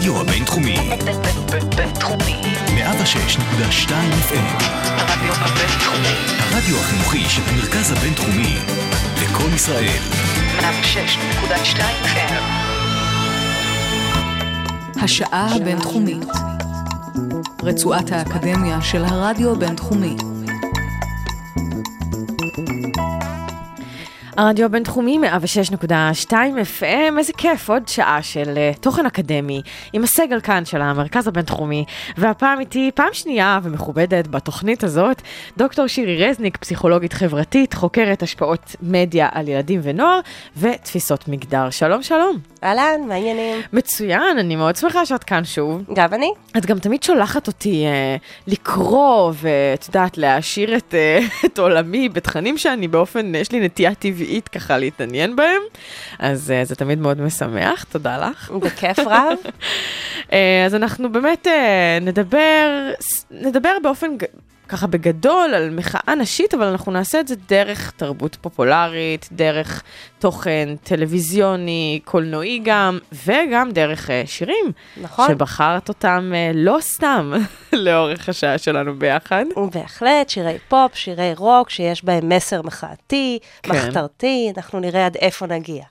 הרדיו הבינתחומי. בינתחומי. 106.2 FM. הרדיו הבינתחומי. הרדיו החינוכי של המרכז הבינתחומי. לקום ישראל. 106.2 FM. השעה הבינתחומית. רצועת האקדמיה של הרדיו הבינתחומי. הרדיו הבינתחומי 106.2 FM, איזה כיף, עוד שעה של uh, תוכן אקדמי, עם הסגל כאן של המרכז הבינתחומי, והפעם איתי פעם שנייה ומכובדת בתוכנית הזאת, דוקטור שירי רזניק, פסיכולוגית חברתית, חוקרת השפעות מדיה על ילדים ונוער, ותפיסות מגדר. שלום, שלום. אהלן, מה העניינים? מצוין, אני מאוד שמחה שאת כאן שוב. גם אני. את גם תמיד שולחת אותי uh, לקרוא, ואת יודעת, להעשיר את, uh, את עולמי בתכנים שאני באופן, יש לי נטייה טבעית ככה להתעניין בהם, אז uh, זה תמיד מאוד משמח, תודה לך. בכיף רב. uh, אז אנחנו באמת uh, נדבר, נדבר באופן... ככה בגדול על מחאה נשית, אבל אנחנו נעשה את זה דרך תרבות פופולרית, דרך תוכן טלוויזיוני, קולנועי גם, וגם דרך uh, שירים. נכון. שבחרת אותם uh, לא סתם לאורך השעה שלנו ביחד. בהחלט, שירי פופ, שירי רוק, שיש בהם מסר מחאתי, כן. מחתרתי, אנחנו נראה עד איפה נגיע.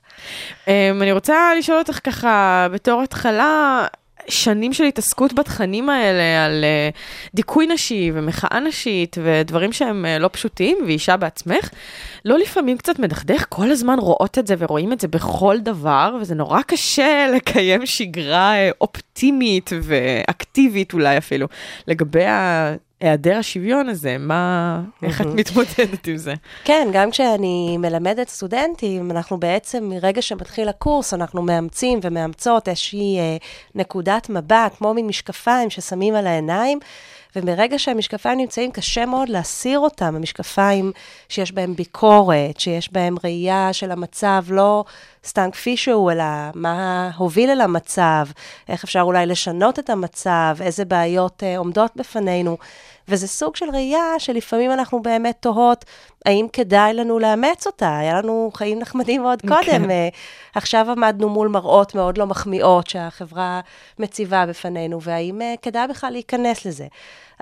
Um, אני רוצה לשאול אותך ככה, בתור התחלה, שנים של התעסקות בתכנים האלה, על uh, דיכוי נשי ומחאה נשית ודברים שהם uh, לא פשוטים, ואישה בעצמך, לא לפעמים קצת מדכדך, כל הזמן רואות את זה ורואים את זה בכל דבר, וזה נורא קשה לקיים שגרה uh, אופטימית ואקטיבית אולי אפילו, לגבי ה... היעדר השוויון הזה, מה, איך את מתמודדת עם זה? כן, גם כשאני מלמדת סטודנטים, אנחנו בעצם, מרגע שמתחיל הקורס, אנחנו מאמצים ומאמצות איזושהי אה, נקודת מבט, כמו מין משקפיים ששמים על העיניים, ומרגע שהמשקפיים נמצאים, קשה מאוד להסיר אותם, המשקפיים שיש בהם ביקורת, שיש בהם ראייה של המצב, לא סתם כפי שהוא, אלא מה הוביל אל המצב, איך אפשר אולי לשנות את המצב, איזה בעיות אה, עומדות בפנינו. וזה סוג של ראייה שלפעמים אנחנו באמת תוהות, האם כדאי לנו לאמץ אותה? היה לנו חיים נחמדים מאוד קודם. אה, עכשיו עמדנו מול מראות מאוד לא מחמיאות שהחברה מציבה בפנינו, והאם אה, כדאי בכלל להיכנס לזה?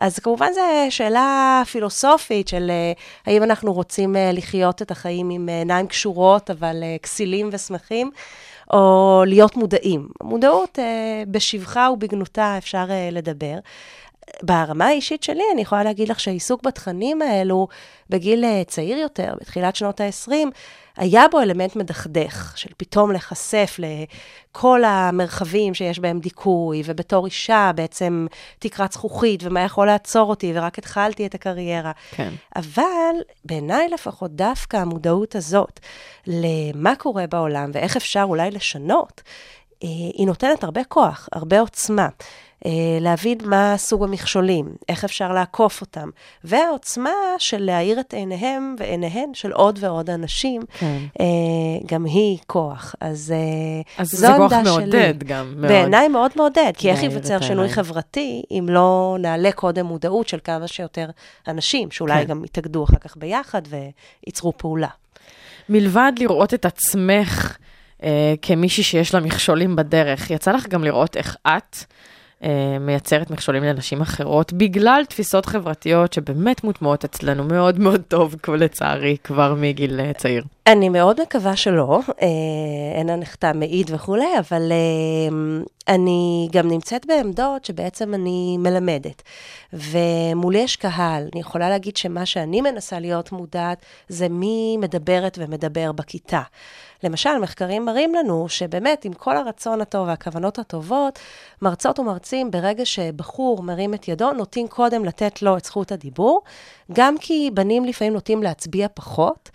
אז כמובן זו שאלה פילוסופית של אה, האם אנחנו רוצים לחיות את החיים עם עיניים קשורות, אבל כסילים ושמחים, או להיות מודעים. מודעות, בשבחה ובגנותה אפשר לדבר. ברמה האישית שלי, אני יכולה להגיד לך שהעיסוק בתכנים האלו בגיל אה, צעיר יותר, בתחילת שנות ה-20, היה בו אלמנט מדכדך, של פתאום להיחשף לכל המרחבים שיש בהם דיכוי, ובתור אישה בעצם תקרת זכוכית, ומה יכול לעצור אותי, ורק התחלתי את הקריירה. כן. אבל בעיניי לפחות דווקא המודעות הזאת למה קורה בעולם ואיך אפשר אולי לשנות, אה, היא נותנת הרבה כוח, הרבה עוצמה. אה, להבין מה סוג המכשולים, איך אפשר לעקוף אותם, והעוצמה של להאיר את עיניהם ועיניהן של עוד ועוד אנשים, כן. אה, גם היא כוח. אז, אה, אז זו זה כוח מעודד שלי. גם, מאוד. בעיניי מאוד מעודד, כי איך ייווצר שינוי. חברתי אם לא נעלה קודם מודעות של כמה שיותר אנשים, שאולי כן. גם יתאגדו אחר כך ביחד וייצרו פעולה. מלבד לראות את עצמך אה, כמישהי שיש לה מכשולים בדרך, יצא לך גם לראות איך את מייצרת מכשולים לנשים אחרות, בגלל תפיסות חברתיות שבאמת מוטמעות אצלנו מאוד מאוד טוב, לצערי, כבר מגיל אה, צעיר. אני מאוד מקווה שלא, אה, אין הנחתה מעיד וכולי, אבל אה, אני גם נמצאת בעמדות שבעצם אני מלמדת. ומולי יש קהל, אני יכולה להגיד שמה שאני מנסה להיות מודעת זה מי מדברת ומדבר בכיתה. למשל, מחקרים מראים לנו שבאמת, עם כל הרצון הטוב והכוונות הטובות, מרצות ומרצים, ברגע שבחור מרים את ידו, נוטים קודם לתת לו את זכות הדיבור, גם כי בנים לפעמים נוטים להצביע פחות.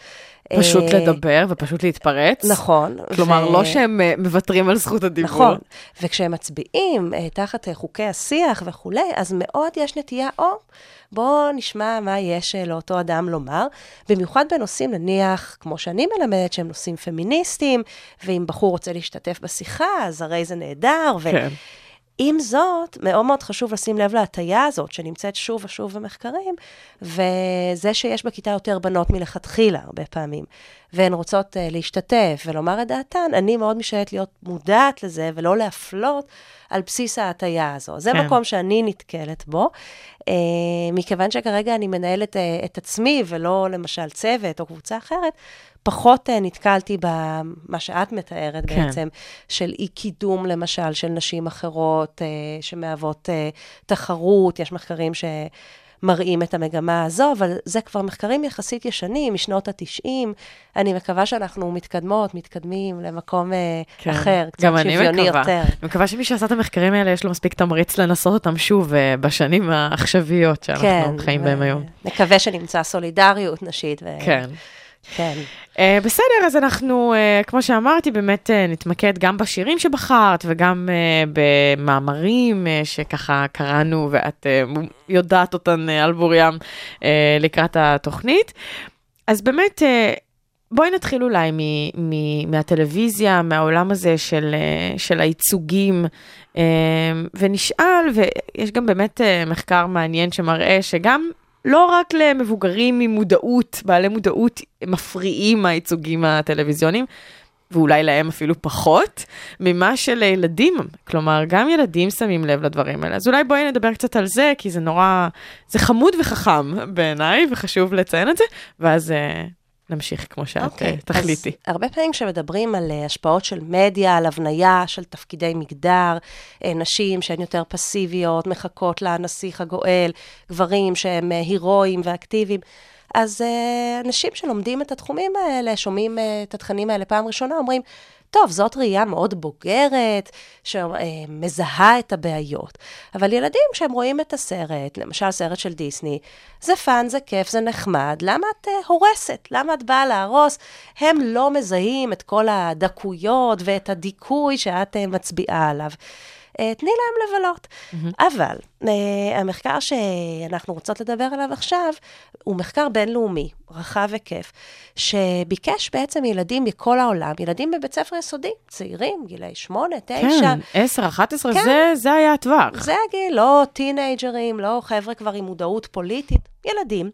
פשוט אה, לדבר ופשוט להתפרץ. נכון. כלומר, ו- לא שהם אה, מוותרים על זכות הדיבור. נכון, וכשהם מצביעים אה, תחת חוקי השיח וכולי, אז מאוד יש נטייה, או, בואו נשמע מה יש לאותו אדם לומר, במיוחד בנושאים, נניח, כמו שאני מלמדת, שהם נושאים פמיניסטיים, ואם בחור רוצה להשתתף בשיחה, אז הרי זה נהדר, ו... כן. עם זאת, מאוד מאוד חשוב לשים לב להטייה הזאת, שנמצאת שוב ושוב במחקרים, וזה שיש בכיתה יותר בנות מלכתחילה, הרבה פעמים. והן רוצות uh, להשתתף ולומר את דעתן, אני מאוד משתדלת להיות מודעת לזה ולא להפלות על בסיס ההטייה הזו. זה כן. מקום שאני נתקלת בו, uh, מכיוון שכרגע אני מנהלת uh, את עצמי ולא למשל צוות או קבוצה אחרת, פחות נתקלתי במה שאת מתארת כן. בעצם, של אי-קידום למשל של נשים אחרות שמהוות תחרות, יש מחקרים ש... מראים את המגמה הזו, אבל זה כבר מחקרים יחסית ישנים, משנות ה-90. אני מקווה שאנחנו מתקדמות, מתקדמים למקום אה, כן. אחר, קצת גם אני שוויוני מקווה. יותר. אני מקווה שמי שעשה את המחקרים האלה, יש לו מספיק תמריץ לנסות אותם שוב אה, בשנים העכשוויות שאנחנו כן, חיים בהם ו- היום. נקווה שנמצא סולידריות נשית. ו... כן. כן. Uh, בסדר, אז אנחנו, uh, כמו שאמרתי, באמת uh, נתמקד גם בשירים שבחרת וגם uh, במאמרים uh, שככה קראנו ואת uh, יודעת אותן uh, על בוריים uh, לקראת התוכנית. אז באמת, uh, בואי נתחיל אולי מ- מ- מהטלוויזיה, מהעולם הזה של, uh, של הייצוגים, ונשאל, ויש גם באמת מחקר מעניין שמראה שגם לא רק למבוגרים עם מודעות, בעלי מודעות מפריעים הייצוגים הטלוויזיוניים, ואולי להם אפילו פחות, ממה שלילדים. כלומר, גם ילדים שמים לב לדברים האלה. אז אולי בואי נדבר קצת על זה, כי זה נורא, זה חמוד וחכם בעיניי, וחשוב לציין את זה, ואז אה, נמשיך כמו שאת אוקיי, אה, תחליטי. אז הרבה פעמים כשמדברים על אה, השפעות של מדיה, על הבניה של תפקידי מגדר, אה, נשים שהן יותר פסיביות, מחכות לנסיך הגואל, גברים שהם הירואיים ואקטיביים, אז אנשים שלומדים את התחומים האלה, שומעים את התכנים האלה פעם ראשונה, אומרים, טוב, זאת ראייה מאוד בוגרת, שמזהה את הבעיות. אבל ילדים, כשהם רואים את הסרט, למשל סרט של דיסני, זה fun, זה כיף, זה נחמד, למה את uh, הורסת? למה את באה להרוס? הם לא מזהים את כל הדקויות ואת הדיכוי שאת uh, מצביעה עליו. Uh, תני להם לבלות. Mm-hmm. אבל uh, המחקר שאנחנו רוצות לדבר עליו עכשיו, הוא מחקר בינלאומי, רחב היקף, שביקש בעצם ילדים מכל העולם, ילדים בבית ספר יסודי, צעירים, גילאי 8, 9. כן, 10, 11, כן. זה, זה היה הטווח. זה הגיל, לא טינג'רים, לא חבר'ה כבר עם מודעות פוליטית, ילדים.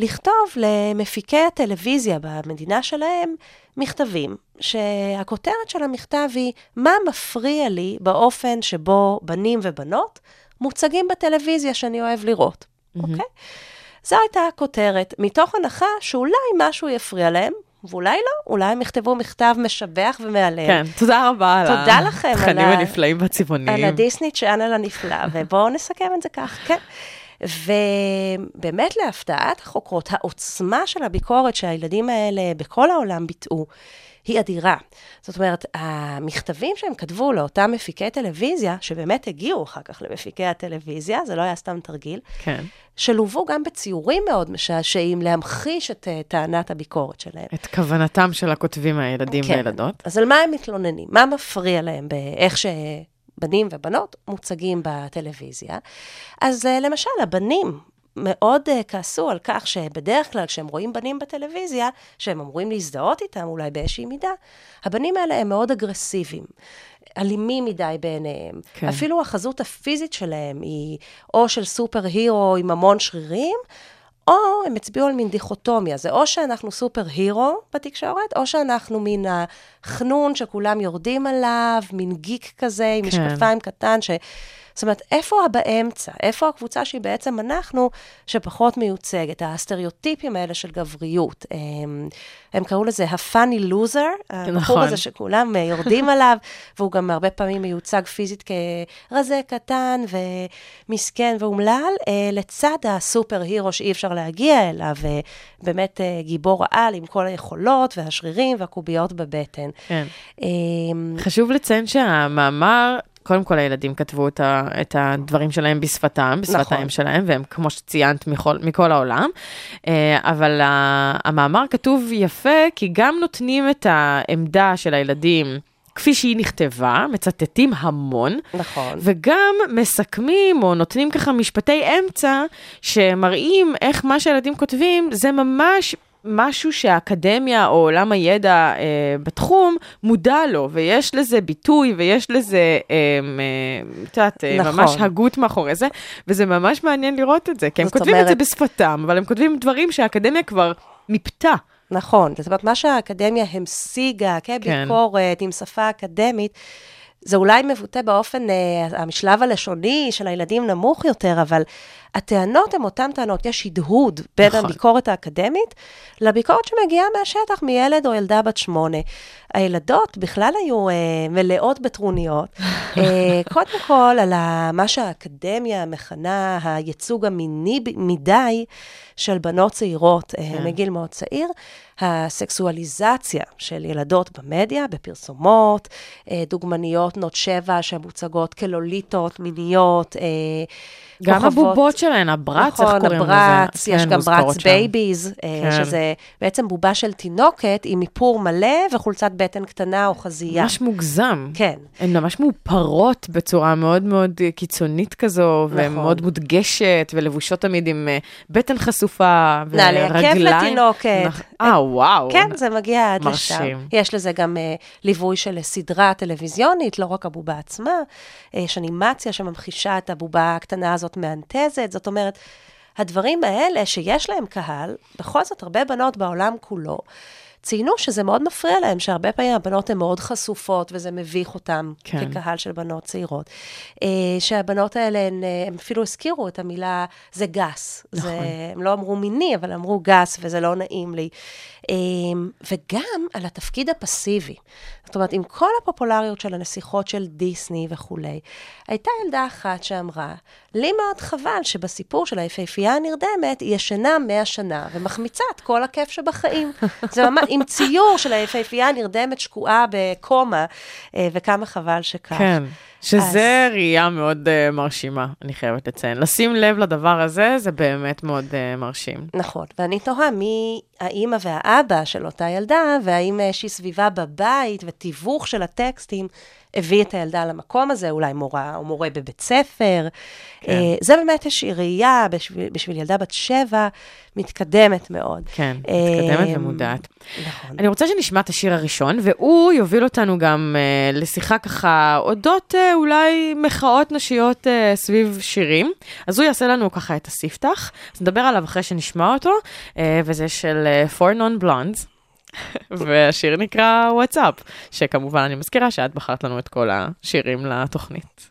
לכתוב למפיקי הטלוויזיה במדינה שלהם מכתבים, שהכותרת של המכתב היא, מה מפריע לי באופן שבו בנים ובנות מוצגים בטלוויזיה שאני אוהב לראות, אוקיי? Mm-hmm. זו הייתה הכותרת, מתוך הנחה שאולי משהו יפריע להם, ואולי לא, אולי הם יכתבו מכתב משבח ומהלל. כן, תודה רבה על תודה לכם על התכנים הנפלאים והצבעוניים. על הדיסני צ'אנל הנפלא, ובואו נסכם את זה כך, כן. ובאמת להפתעת החוקרות, העוצמה של הביקורת שהילדים האלה בכל העולם ביטאו, היא אדירה. זאת אומרת, המכתבים שהם כתבו לאותם מפיקי טלוויזיה, שבאמת הגיעו אחר כך למפיקי הטלוויזיה, זה לא היה סתם תרגיל, כן. שלוו גם בציורים מאוד משעשעים להמחיש את uh, טענת הביקורת שלהם. את כוונתם של הכותבים הילדים כן. והילדות. אז על מה הם מתלוננים? מה מפריע להם באיך שבנים ובנות מוצגים בטלוויזיה? אז uh, למשל, הבנים מאוד uh, כעסו על כך שבדרך כלל כשהם רואים בנים בטלוויזיה, שהם אמורים להזדהות איתם אולי באיזושהי מידה, הבנים האלה הם מאוד אגרסיביים. אלימים מדי בעיניהם. כן. אפילו החזות הפיזית שלהם היא או של סופר הירו עם המון שרירים, או הם הצביעו על מין דיכוטומיה, זה או שאנחנו סופר הירו בתקשורת, או שאנחנו מין החנון שכולם יורדים עליו, מין גיק כזה עם כן. משקפיים קטן, ש... זאת אומרת, איפה באמצע? איפה הקבוצה שהיא בעצם אנחנו, שפחות מיוצגת? הסטריאוטיפים האלה של גבריות. הם, הם קראו לזה ה-funny loser, הבחור נכון. הזה שכולם אה, יורדים עליו, והוא גם הרבה פעמים מיוצג פיזית כרזה קטן ומסכן ואומלל, אה, לצד הסופר הירו שאי אפשר להגיע אליו, אה, באמת גיבור העל עם כל היכולות והשרירים והקוביות בבטן. כן. אמ, חשוב לציין שהמאמר, קודם כל הילדים כתבו את, ה, את הדברים שלהם בשפתם, בשפת נכון. שלהם, והם, כמו שציינת, מכל, מכל העולם. אה, אבל המאמר כתוב יפה, כי גם נותנים את העמדה של הילדים. כפי שהיא נכתבה, מצטטים המון, נכון. וגם מסכמים או נותנים ככה משפטי אמצע שמראים איך מה שהילדים כותבים זה ממש משהו שהאקדמיה או עולם הידע אה, בתחום מודע לו, ויש לזה ביטוי ויש לזה, אה, אה, את יודעת, אה, נכון. ממש הגות מאחורי זה, וזה ממש מעניין לראות את זה, כי הם כותבים את זה אומרת- בשפתם, אבל הם כותבים דברים שהאקדמיה כבר מיפתה. נכון. זאת אומרת, מה שהאקדמיה המשיגה כביקורת, עם שפה אקדמית, זה אולי מבוטא באופן, אה, המשלב הלשוני של הילדים נמוך יותר, אבל הטענות הן אותן טענות, יש הדהוד בין נכון. הביקורת האקדמית לביקורת שמגיעה מהשטח, מילד או ילדה בת שמונה. הילדות בכלל היו אה, מלאות בטרוניות. אה, קודם כל, על ה, מה שהאקדמיה מכנה הייצוג המיני מדי של בנות צעירות אה, כן. מגיל מאוד צעיר, הסקסואליזציה של ילדות במדיה, בפרסומות, אה, דוגמניות בנות שבע שמוצגות כלוליטות מיניות, אה, גם כוכבות- הבובות שלהן, ה Bratz, איך נכון, קוראים לזה? ה Bratz, יש כן, גם מוזכרות Bratz. Babyz, כן. שזה בעצם בובה של תינוקת עם איפור מלא וחולצת בטן קטנה או חזייה. ממש מוגזם. כן. הן ממש מאופרות בצורה מאוד מאוד אה, קיצונית כזו, נכון. ומאוד מודגשת, ולבושות תמיד עם אה, בטן חשופה, נעלי ורגליים. עקב לתינוקת. אה, וואו. כן, זה מגיע עד לשם. מרשים. יש לזה גם ליווי של סדרה טלוויזיונית, לא רק הבובה עצמה. יש אנימציה שממחישה את הבובה הקטנה הזאת מאנטזת. זאת אומרת, הדברים האלה שיש להם קהל, בכל זאת הרבה בנות בעולם כולו, ציינו שזה מאוד מפריע להם, שהרבה פעמים הבנות הן מאוד חשופות, וזה מביך אותם כן. כקהל של בנות צעירות. Uh, שהבנות האלה, הן, uh, הם אפילו הזכירו את המילה, זה גס. נכון. זה, הם לא אמרו מיני, אבל אמרו גס, וזה לא נעים לי. Um, וגם על התפקיד הפסיבי. זאת אומרת, עם כל הפופולריות של הנסיכות של דיסני וכולי, הייתה ילדה אחת שאמרה, לי מאוד חבל שבסיפור של היפהפייה הנרדמת, היא ישנה 100 שנה ומחמיצה את כל הכיף שבחיים. זה ממש, עם ציור של היפהפייה הנרדמת שקועה בקומה, אה, וכמה חבל שכך. כן, שזה ראייה מאוד uh, מרשימה, אני חייבת לציין. לשים לב לדבר הזה, זה באמת מאוד uh, מרשים. נכון, ואני תוהה מי האימא והאבא של אותה ילדה, והאם איזושהי סביבה בבית ותיווך של הטקסטים הביא את הילדה למקום הזה, אולי מורה או מורה בבית ספר. כן. אה, זה באמת איזושהי ראייה בשביל, בשביל ילדה בת שבע, מתקדמת מאוד. כן, מתקדמת אה, ומודעת. נכון. אני רוצה שנשמע את השיר הראשון, והוא יוביל אותנו גם uh, לשיחה ככה אודות uh, אולי מחאות נשיות uh, סביב שירים. אז הוא יעשה לנו ככה את הספתח, אז נדבר עליו אחרי שנשמע אותו, uh, וזה של uh, Four Non Blondes. והשיר נקרא Up, שכמובן אני מזכירה שאת בחרת לנו את כל השירים לתוכנית.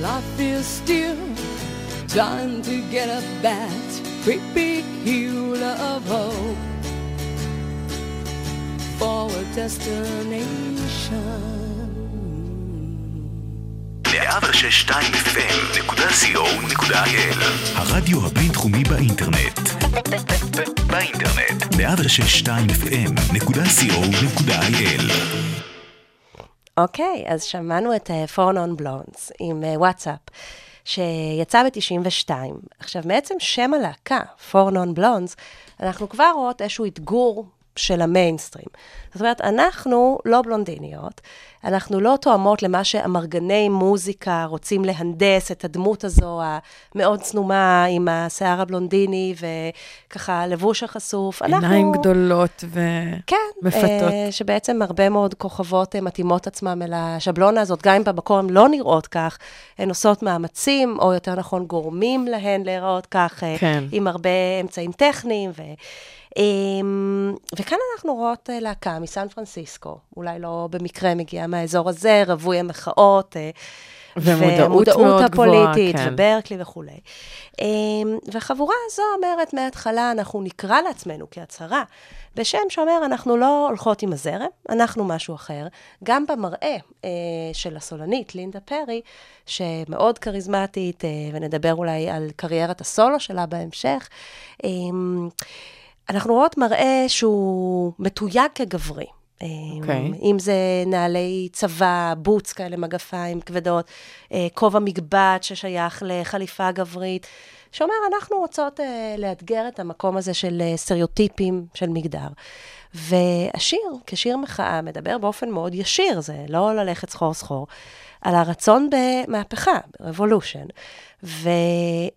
life is still trying to get up that great big hill of hope for a destination. 106.2 הרדיו הבינתחומי באינטרנט. באינטרנט. 106.2 אוקיי, אז שמענו את פורן און בלונס עם אה, וואטסאפ, שיצא ב-92. עכשיו, מעצם שם הלהקה, פורן און בלונס, אנחנו כבר רואות איזשהו אתגור של המיינסטרים. זאת אומרת, אנחנו לא בלונדיניות, אנחנו לא תואמות למה שאמרגני מוזיקה רוצים להנדס את הדמות הזו, המאוד צנומה, עם השיער הבלונדיני וככה הלבוש החשוף. עיניים אנחנו... גדולות כן, ומפתות. אה, שבעצם הרבה מאוד כוכבות אה, מתאימות עצמם אל השבלונה הזאת, גם אם במקום לא נראות כך, הן עושות מאמצים, או יותר נכון, גורמים להן להיראות כך, אה, כן. עם הרבה אמצעים טכניים. ו... אמ, וכאן אנחנו רואות אה, להקה מסן פרנסיסקו, אולי לא במקרה מגיעה מהאזור הזה, רווי המחאות. אה, ומודעות מאוד גבוהה, הפוליטית, כן. וברקלי וכולי. אמ, והחבורה הזו אומרת מההתחלה, אנחנו נקרא לעצמנו כהצהרה, בשם שאומר, אנחנו לא הולכות עם הזרם, אנחנו משהו אחר. גם במראה אה, של הסולנית, לינדה פרי, שמאוד כריזמטית, ונדבר אולי על קריירת הסולו שלה בהמשך, אמ, אנחנו רואות מראה שהוא מתויג כגברי. אוקיי. אם זה נעלי צבא, בוץ כאלה, מגפיים כבדות, אה, כובע מגבעת ששייך לחליפה גברית, שאומר, אנחנו רוצות אה, לאתגר את המקום הזה של אה, סטריאוטיפים של מגדר. והשיר, כשיר מחאה, מדבר באופן מאוד ישיר, זה לא ללכת סחור סחור, על הרצון במהפכה, רבולושן.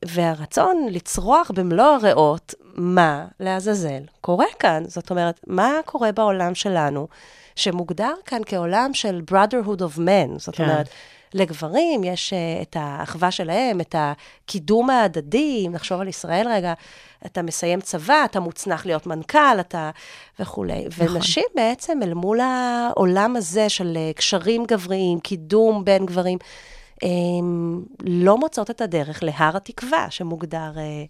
והרצון לצרוח במלוא הריאות, מה לעזאזל קורה כאן. זאת אומרת, מה קורה בעולם שלנו, שמוגדר כאן כעולם של brotherhood of men, זאת כן. אומרת, לגברים יש uh, את האחווה שלהם, את הקידום ההדדי, אם נחשוב על ישראל רגע, אתה מסיים צבא, אתה מוצנח להיות מנכ"ל, אתה וכולי. נכון. ונשים בעצם אל מול העולם הזה של אה, קשרים גבריים, קידום בין גברים, הם לא מוצאות את הדרך להר התקווה שמוגדר אה,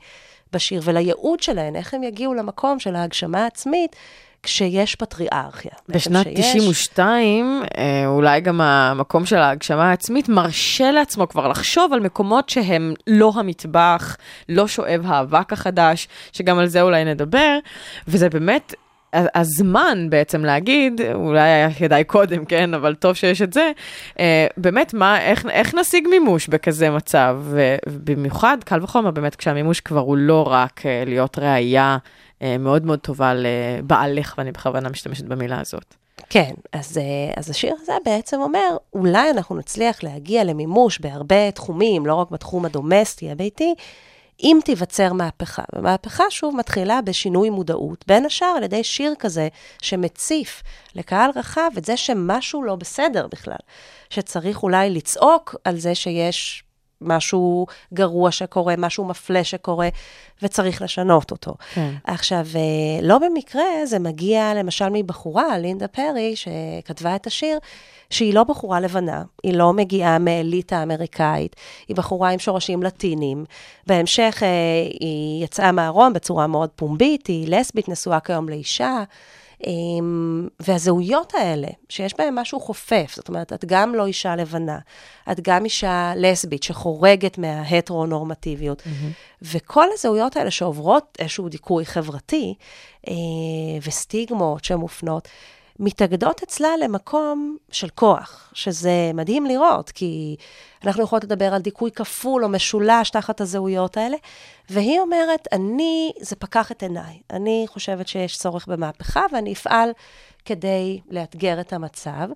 בשיר, ולייעוד שלהן, איך הם יגיעו למקום של ההגשמה העצמית, כשיש פטריארכיה. בשנת שיש- 92, אה, אולי גם המקום של ההגשמה העצמית מרשה לעצמו כבר לחשוב על מקומות שהם לא המטבח, לא שואב האבק החדש, שגם על זה אולי נדבר, וזה באמת... הזמן בעצם להגיד, אולי היה כדאי קודם, כן, אבל טוב שיש את זה, אה, באמת, מה, איך, איך נשיג מימוש בכזה מצב? ובמיוחד, קל וחומר, באמת, כשהמימוש כבר הוא לא רק אה, להיות ראייה מאוד מאוד טובה לבעלך, ואני בכוונה משתמשת במילה הזאת. כן, אז, אה, אז השיר הזה בעצם אומר, אולי אנחנו נצליח להגיע למימוש בהרבה תחומים, לא רק בתחום הדומסטי, הביתי, אם תיווצר מהפכה. ומהפכה שוב מתחילה בשינוי מודעות, בין השאר על ידי שיר כזה שמציף לקהל רחב את זה שמשהו לא בסדר בכלל, שצריך אולי לצעוק על זה שיש משהו גרוע שקורה, משהו מפלה שקורה, וצריך לשנות אותו. כן. עכשיו, אה, לא במקרה זה מגיע למשל מבחורה, לינדה פרי, שכתבה את השיר, שהיא לא בחורה לבנה, היא לא מגיעה מאליטה אמריקאית, היא בחורה עם שורשים לטינים. בהמשך אה, היא יצאה מהארון בצורה מאוד פומבית, היא לסבית, נשואה כיום לאישה. אמ, והזהויות האלה, שיש בהן משהו חופף, זאת אומרת, את גם לא אישה לבנה, את גם אישה לסבית שחורגת מההטרונורמטיביות, וכל הזהויות האלה שעוברות איזשהו דיכוי חברתי, אה, וסטיגמות שמופנות, מתאגדות אצלה למקום של כוח, שזה מדהים לראות, כי אנחנו יכולות לדבר על דיכוי כפול או משולש תחת הזהויות האלה, והיא אומרת, אני, זה פקח את עיניי. אני חושבת שיש צורך במהפכה, ואני אפעל כדי לאתגר את המצב.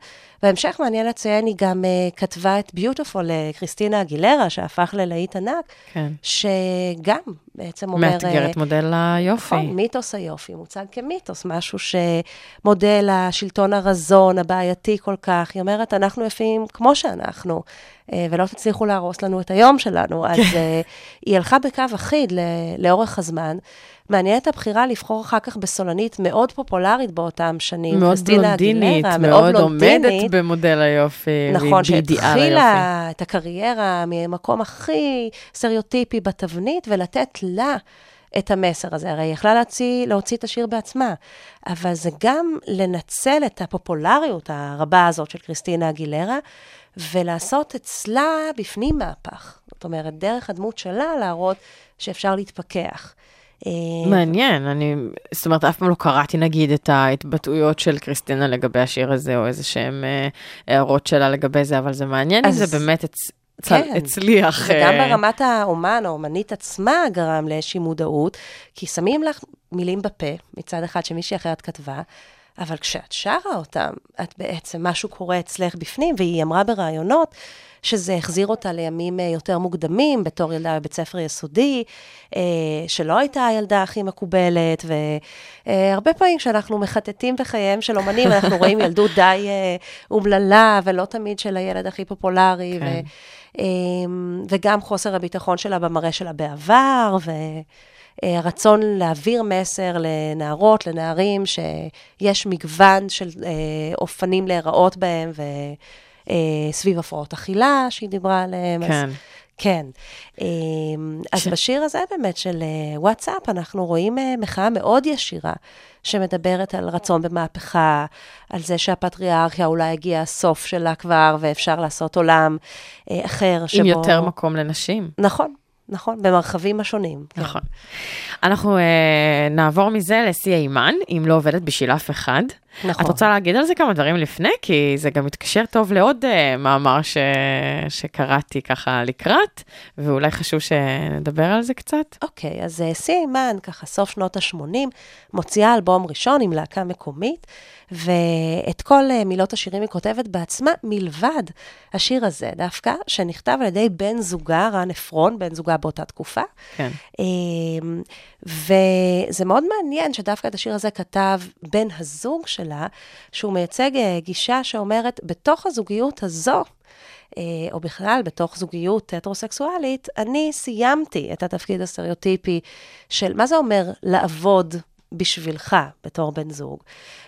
בהמשך מעניין לציין, היא גם uh, כתבה את ביוטיפול לקריסטינה אגילרה, שהפך ללהיט ענק, כן. שגם בעצם אומר... מאתגר את אה, מודל היופי. נכון, מיתוס היופי מוצג כמיתוס, משהו שמודל השלטון הרזון, הבעייתי כל כך. היא אומרת, אנחנו יפים כמו שאנחנו. אה, ולא תצליחו להרוס לנו את היום שלנו. אז אה, היא הלכה בקו אחיד לאורך הזמן. מעניינת הבחירה לבחור אחר כך בסולנית מאוד פופולרית באותם שנים. מאוד בלונדינית, אגילרה, מאוד עומדת. במודל היופי. נכון. שהתחילה את הקריירה ממקום הכי סטריאוטיפי בתבנית, ולתת לה את המסר הזה. הרי היא יכלה להוציא, להוציא את השיר בעצמה, אבל זה גם לנצל את הפופולריות הרבה הזאת של קריסטינה אגילרה, ולעשות אצלה בפנים מהפך. זאת אומרת, דרך הדמות שלה להראות שאפשר להתפכח. אה, מעניין, אני, זאת אומרת, אף פעם לא קראתי נגיד את ההתבטאויות של קריסטינה לגבי השיר הזה, או איזה שהם אה, הערות שלה לגבי זה, אבל זה מעניין אם אז- זה באמת הצ... כן. צל- הצליח. וגם אה, ברמת האומן, האומנית עצמה גרם לאיזושהי מודעות, כי שמים לך מילים בפה, מצד אחד שמישהי אחרת כתבה, אבל כשאת שרה אותם, את בעצם, משהו קורה אצלך בפנים, והיא אמרה בראיונות שזה החזיר אותה לימים אה, יותר מוקדמים, בתור ילדה בבית ספר יסודי, אה, שלא הייתה הילדה הכי מקובלת, והרבה פעמים כשאנחנו מחטטים בחייהם של אומנים, אנחנו רואים ילדות די אה, אומללה, ולא תמיד של הילד הכי פופולרי, כן. ו... אמ, וגם חוסר הביטחון שלה במראה שלה בעבר, והרצון להעביר מסר לנערות, לנערים, שיש מגוון של אה, אופנים להיראות בהם, וסביב הפרעות אכילה שהיא דיברה עליהם. אז- כן. כן. אמ, אז ש- בשיר הזה באמת של אה, וואטסאפ, אנחנו רואים אה, מחאה מאוד ישירה, שמדברת על רצון במהפכה, על זה שהפטריארכיה אולי הגיעה הסוף שלה כבר, ואפשר לעשות עולם אה, אחר, שבו... עם יותר מקום לנשים. נכון, נכון, במרחבים השונים. כן. נכון. אנחנו אה, נעבור מזה לשיא אימן, אם לא עובדת בשביל אף אחד. נכון. את רוצה להגיד על זה כמה דברים לפני? כי זה גם מתקשר טוב לעוד אה, מאמר ש... שקראתי ככה לקראת, ואולי חשוב שנדבר על זה קצת. אוקיי, אז אה, סי אימן, ככה סוף שנות ה-80, מוציאה אלבום ראשון עם להקה מקומית, ואת כל אה, מילות השירים היא כותבת בעצמה, מלבד השיר הזה דווקא, שנכתב על ידי בן זוגה, רן עפרון, בן זוגה באותה תקופה. כן. אמ, וזה מאוד מעניין שדווקא את השיר הזה כתב בן הזוג שלה, שהוא מייצג אה, גישה שאומרת, בתוך הזוגיות הזו, אה, או בכלל בתוך זוגיות הטרוסקסואלית, אני סיימתי את התפקיד הסטריאוטיפי של, מה זה אומר לעבוד בשבילך בתור בן זוג?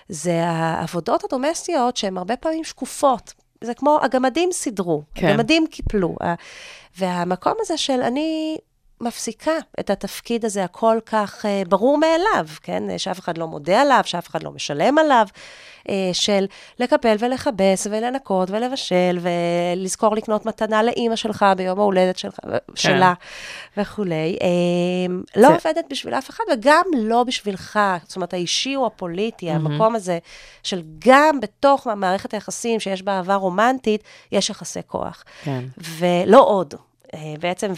זה העבודות הדומסטיות שהן הרבה פעמים שקופות. זה כמו, הגמדים סידרו, כן. הגמדים קיפלו. והמקום הזה של אני מפסיקה את התפקיד הזה הכל כך uh, ברור מאליו, כן? שאף אחד לא מודה עליו, שאף אחד לא משלם עליו, uh, של לקפל ולכבס ולנקות ולבשל ולזכור לקנות מתנה לאימא שלך ביום ההולדת שלך, כן. שלה וכולי. Um, לא זה- עובדת בשביל אף אחד וגם לא בשבילך, זאת אומרת, האישי או הפוליטי, המקום הזה של גם בתוך מערכת היחסים שיש בה אהבה רומנטית, יש יחסי כוח. כן. ולא עוד. אה, בעצם,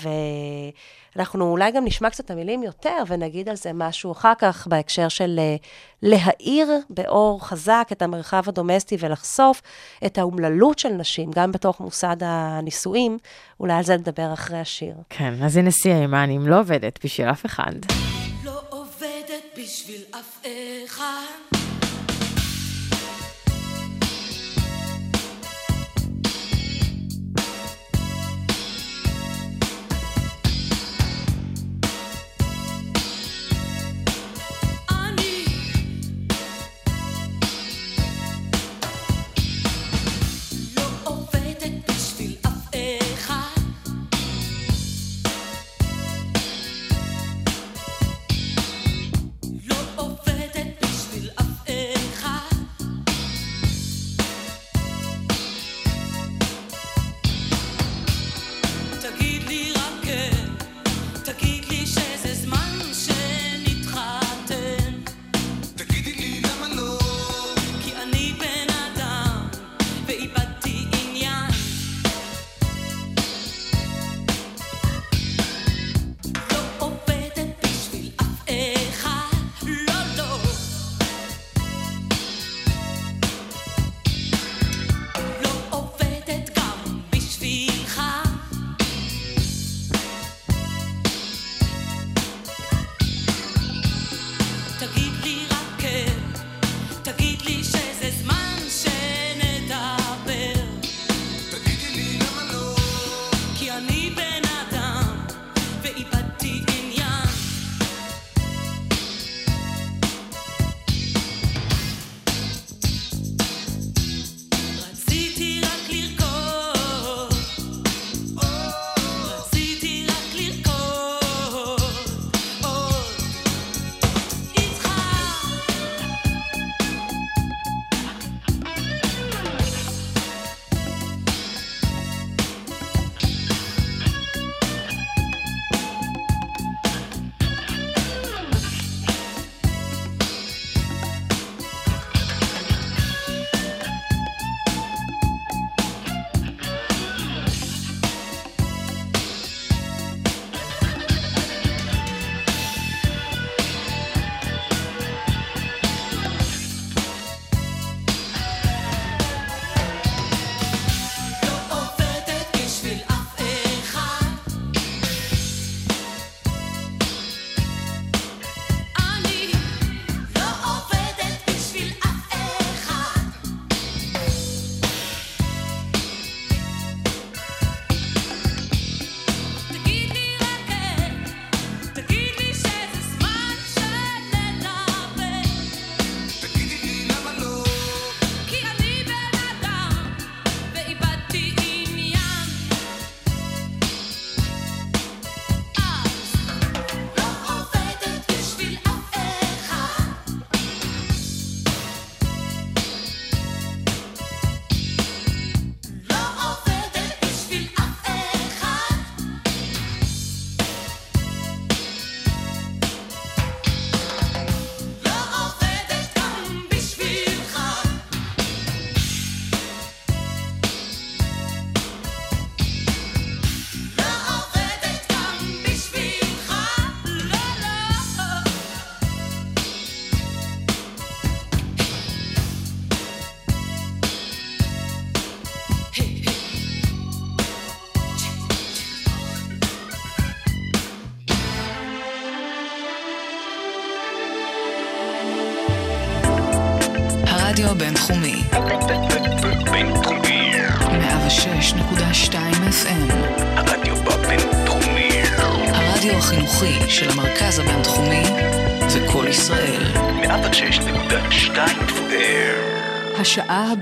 ואנחנו אולי גם נשמע קצת את המילים יותר, ונגיד על זה משהו אחר כך, בהקשר של אה, להאיר באור חזק את המרחב הדומסטי ולחשוף את האומללות של נשים, גם בתוך מוסד הנישואים, אולי על זה נדבר אחרי השיר. כן, אז הנה שיא אימן, אם לא עובדת בשביל אף אחד. לא עובדת בשביל אף אחד.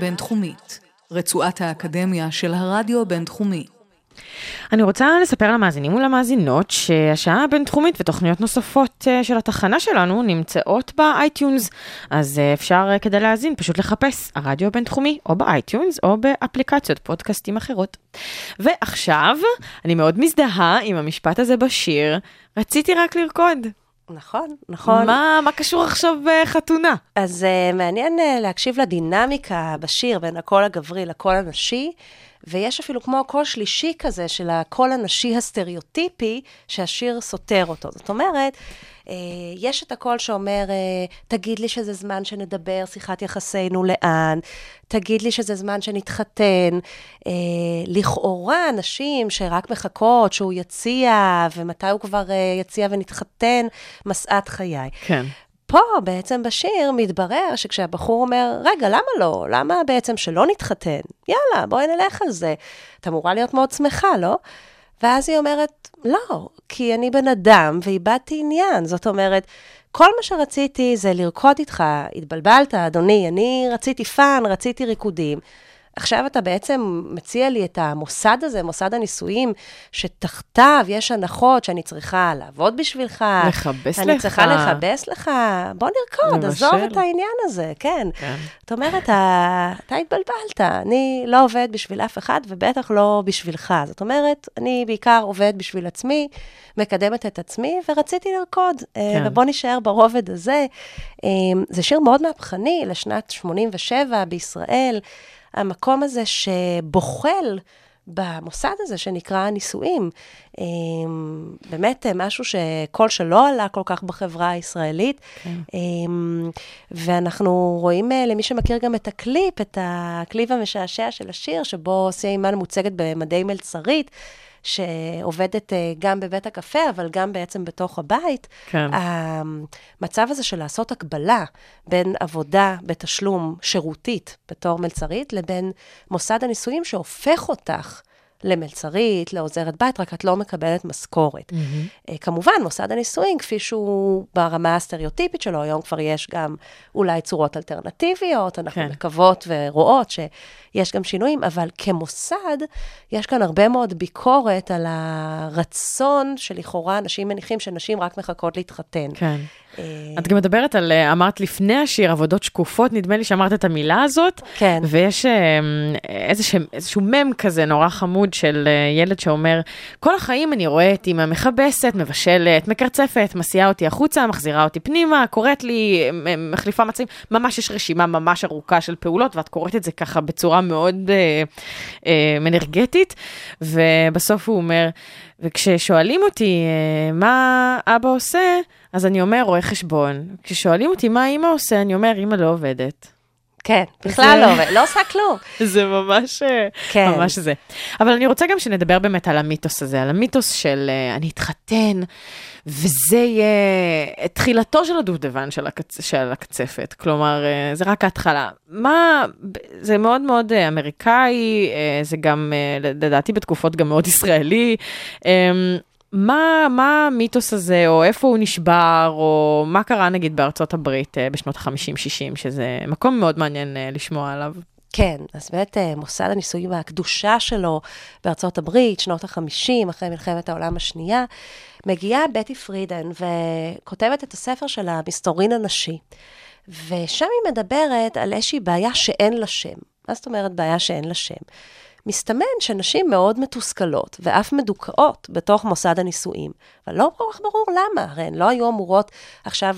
הבינתחומית, רצועת האקדמיה של הרדיו הבינתחומי. אני רוצה לספר למאזינים ולמאזינות שהשעה הבינתחומית ותוכניות נוספות אה, של התחנה שלנו נמצאות ב iTunes, אז אה, אפשר אה, כדי להאזין פשוט לחפש הרדיו הבינתחומי או ב iTunes או באפליקציות פודקאסטים אחרות. ועכשיו, אני מאוד מזדהה עם המשפט הזה בשיר, רציתי רק לרקוד. נכון, נכון. מה, מה קשור עכשיו בחתונה? אז uh, מעניין uh, להקשיב לדינמיקה בשיר בין הקול הגברי לקול הנשי, ויש אפילו כמו קול שלישי כזה של הקול הנשי הסטריאוטיפי, שהשיר סותר אותו. זאת אומרת, uh, יש את הקול שאומר, uh, תגיד לי שזה זמן שנדבר שיחת יחסינו לאן, תגיד לי שזה זמן שנתחתן. Uh, לכאורה, נשים שרק מחכות שהוא יציע, ומתי הוא כבר יציע ונתחתן, משאת חיי. כן. פה בעצם בשיר מתברר שכשהבחור אומר, רגע, למה לא? למה בעצם שלא נתחתן? יאללה, בואי נלך על זה. את אמורה להיות מאוד שמחה, לא? ואז היא אומרת, לא, כי אני בן אדם ואיבדתי עניין. זאת אומרת, כל מה שרציתי זה לרקוד איתך, התבלבלת, אדוני, אני רציתי fun, רציתי ריקודים. עכשיו אתה בעצם מציע לי את המוסד הזה, מוסד הנישואים, שתחתיו יש הנחות שאני צריכה לעבוד בשבילך. לכבס אני לך. צריכה לכבס לך. בוא נרקוד, לבשל. עזוב את העניין הזה, כן. כן. זאת אומרת, אתה, התבלבלת, אני לא עובד בשביל אף אחד, ובטח לא בשבילך. זאת אומרת, אני בעיקר עובד בשביל עצמי, מקדמת את עצמי, ורציתי לרקוד. כן. כן. ובוא נישאר ברובד הזה. אה, זה שיר מאוד מהפכני לשנת 87 בישראל. המקום הזה שבוחל במוסד הזה שנקרא הנישואים. אה, באמת אה, משהו שקול שלא עלה כל כך בחברה הישראלית. כן. אה, ואנחנו רואים, אה, למי שמכיר גם את הקליפ, את הקליפ המשעשע של השיר, שבו סיה אימן מוצגת במדי מלצרית. שעובדת אה, גם בבית הקפה, אבל גם בעצם בתוך הבית. כן. המצב הזה של לעשות הקבלה בין עבודה בתשלום שירותית בתור מלצרית, לבין מוסד הנישואים שהופך אותך למלצרית, לעוזרת בית, רק את לא מקבלת משכורת. Mm-hmm. כמובן, מוסד הנישואים, כפי שהוא ברמה הסטריאוטיפית שלו, היום כבר יש גם אולי צורות אלטרנטיביות, אנחנו. כן. מקוות ורואות שיש גם שינויים, אבל כמוסד, יש כאן הרבה מאוד ביקורת על הרצון שלכאורה אנשים מניחים שנשים רק מחכות להתחתן. כן. אה, את גם מדברת על, אה, אמרת לפני השיר, עבודות שקופות, נדמה לי שאמרת את המילה הזאת. כן. ויש אה, איזשהו, איזשהו מם כזה נורא חמוד של ילד שאומר, כל החיים אני רואה את אמא מכבסת, מבשלת, מקרצפת, מסיעה אותי החוצה, מחזירה אותי פנימה, קוראת לי, מחליפה מצבים, ממש יש רשימה ממש ארוכה של פעולות, ואת קוראת את זה ככה בצורה מאוד אה, אה, אנרגטית, ובסוף הוא אומר, וכששואלים אותי אה, מה אבא עושה, אז אני אומר רואה חשבון. כששואלים אותי מה אימא עושה, אני אומר, אימא לא עובדת. כן, בכלל לא, לא עושה כלום. זה ממש, אה, כן. ממש זה. אבל אני רוצה גם שנדבר באמת על המיתוס הזה, על המיתוס של אה, אני אתחתן, וזה יהיה תחילתו של הדובדבן של, הקצ... של הקצפת. כלומר, אה, זה רק ההתחלה. מה, זה מאוד מאוד אה, אמריקאי, אה, זה גם, אה, לדעתי בתקופות גם מאוד ישראלי. מה, מה המיתוס הזה, או איפה הוא נשבר, או מה קרה נגיד בארצות הברית אה, בשנות ה-50-60, שזה מקום מאוד מעניין אה, לשמוע עליו. כן, אז באמת אה, מוסד הנישואים והקדושה שלו בארצות הברית, שנות ה-50, אחרי מלחמת העולם השנייה, מגיעה בטי פרידן וכותבת את הספר של המסתורין הנשי. ושם היא מדברת על איזושהי בעיה שאין לה שם. מה זאת אומרת בעיה שאין לה שם? מסתמן שנשים מאוד מתוסכלות ואף מדוכאות בתוך מוסד הנישואים, אבל לא כל כך ברור למה, הרי הן לא היו אמורות עכשיו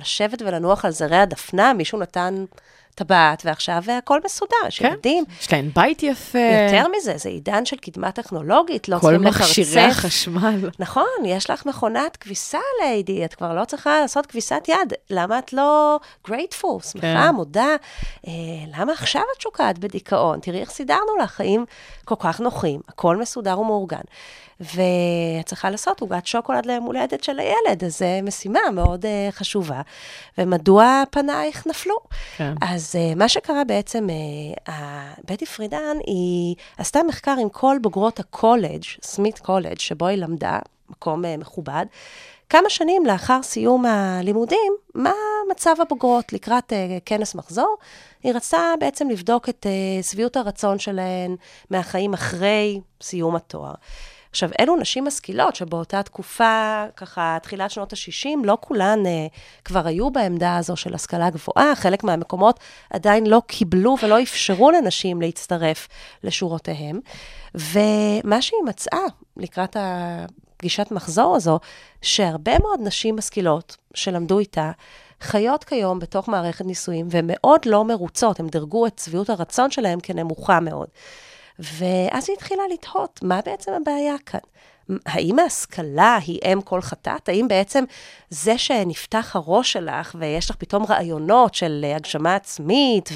לשבת ולנוח על זרי הדפנה, מישהו נתן טבעת ועכשיו הכל מסודר, יש כן. ילדים. יש להן בית יפה. יותר מזה, זה עידן של קדמה טכנולוגית, לא כל צריכים מכשירי לקרצף. החשמל. נכון, יש לך מכונת כביסה, ליידי, את כבר לא צריכה לעשות כביסת יד. למה את לא גרייטפול, שמחה, כן. מודה? אה, למה עכשיו את שוקעת בדיכאון? תראי איך סידרנו לך חיים כל כך נוחים, הכל מסודר ומאורגן. ואת צריכה לעשות עוגת שוקולד ליום הולדת של הילד, אז זו משימה מאוד uh, חשובה. ומדוע פנייך נפלו? כן. אז uh, מה שקרה בעצם, uh, בטי פרידן, היא עשתה מחקר עם כל בוגרות הקולג', סמית קולג', שבו היא למדה, מקום uh, מכובד. כמה שנים לאחר סיום הלימודים, מה מצב הבוגרות לקראת uh, כנס מחזור? היא רצתה בעצם לבדוק את uh, שביעות הרצון שלהן מהחיים אחרי סיום התואר. עכשיו, אלו נשים משכילות שבאותה תקופה, ככה, תחילת שנות ה-60, לא כולן uh, כבר היו בעמדה הזו של השכלה גבוהה, חלק מהמקומות עדיין לא קיבלו ולא אפשרו לנשים להצטרף לשורותיהם. ומה שהיא מצאה לקראת הפגישת מחזור הזו, שהרבה מאוד נשים משכילות שלמדו איתה, חיות כיום בתוך מערכת נישואים, ומאוד לא מרוצות, הם דירגו את שביעות הרצון שלהם כנמוכה מאוד. ואז היא התחילה לתהות, מה בעצם הבעיה כאן? האם ההשכלה היא אם כל חטאת? האם בעצם זה שנפתח הראש שלך ויש לך פתאום רעיונות של הגשמה עצמית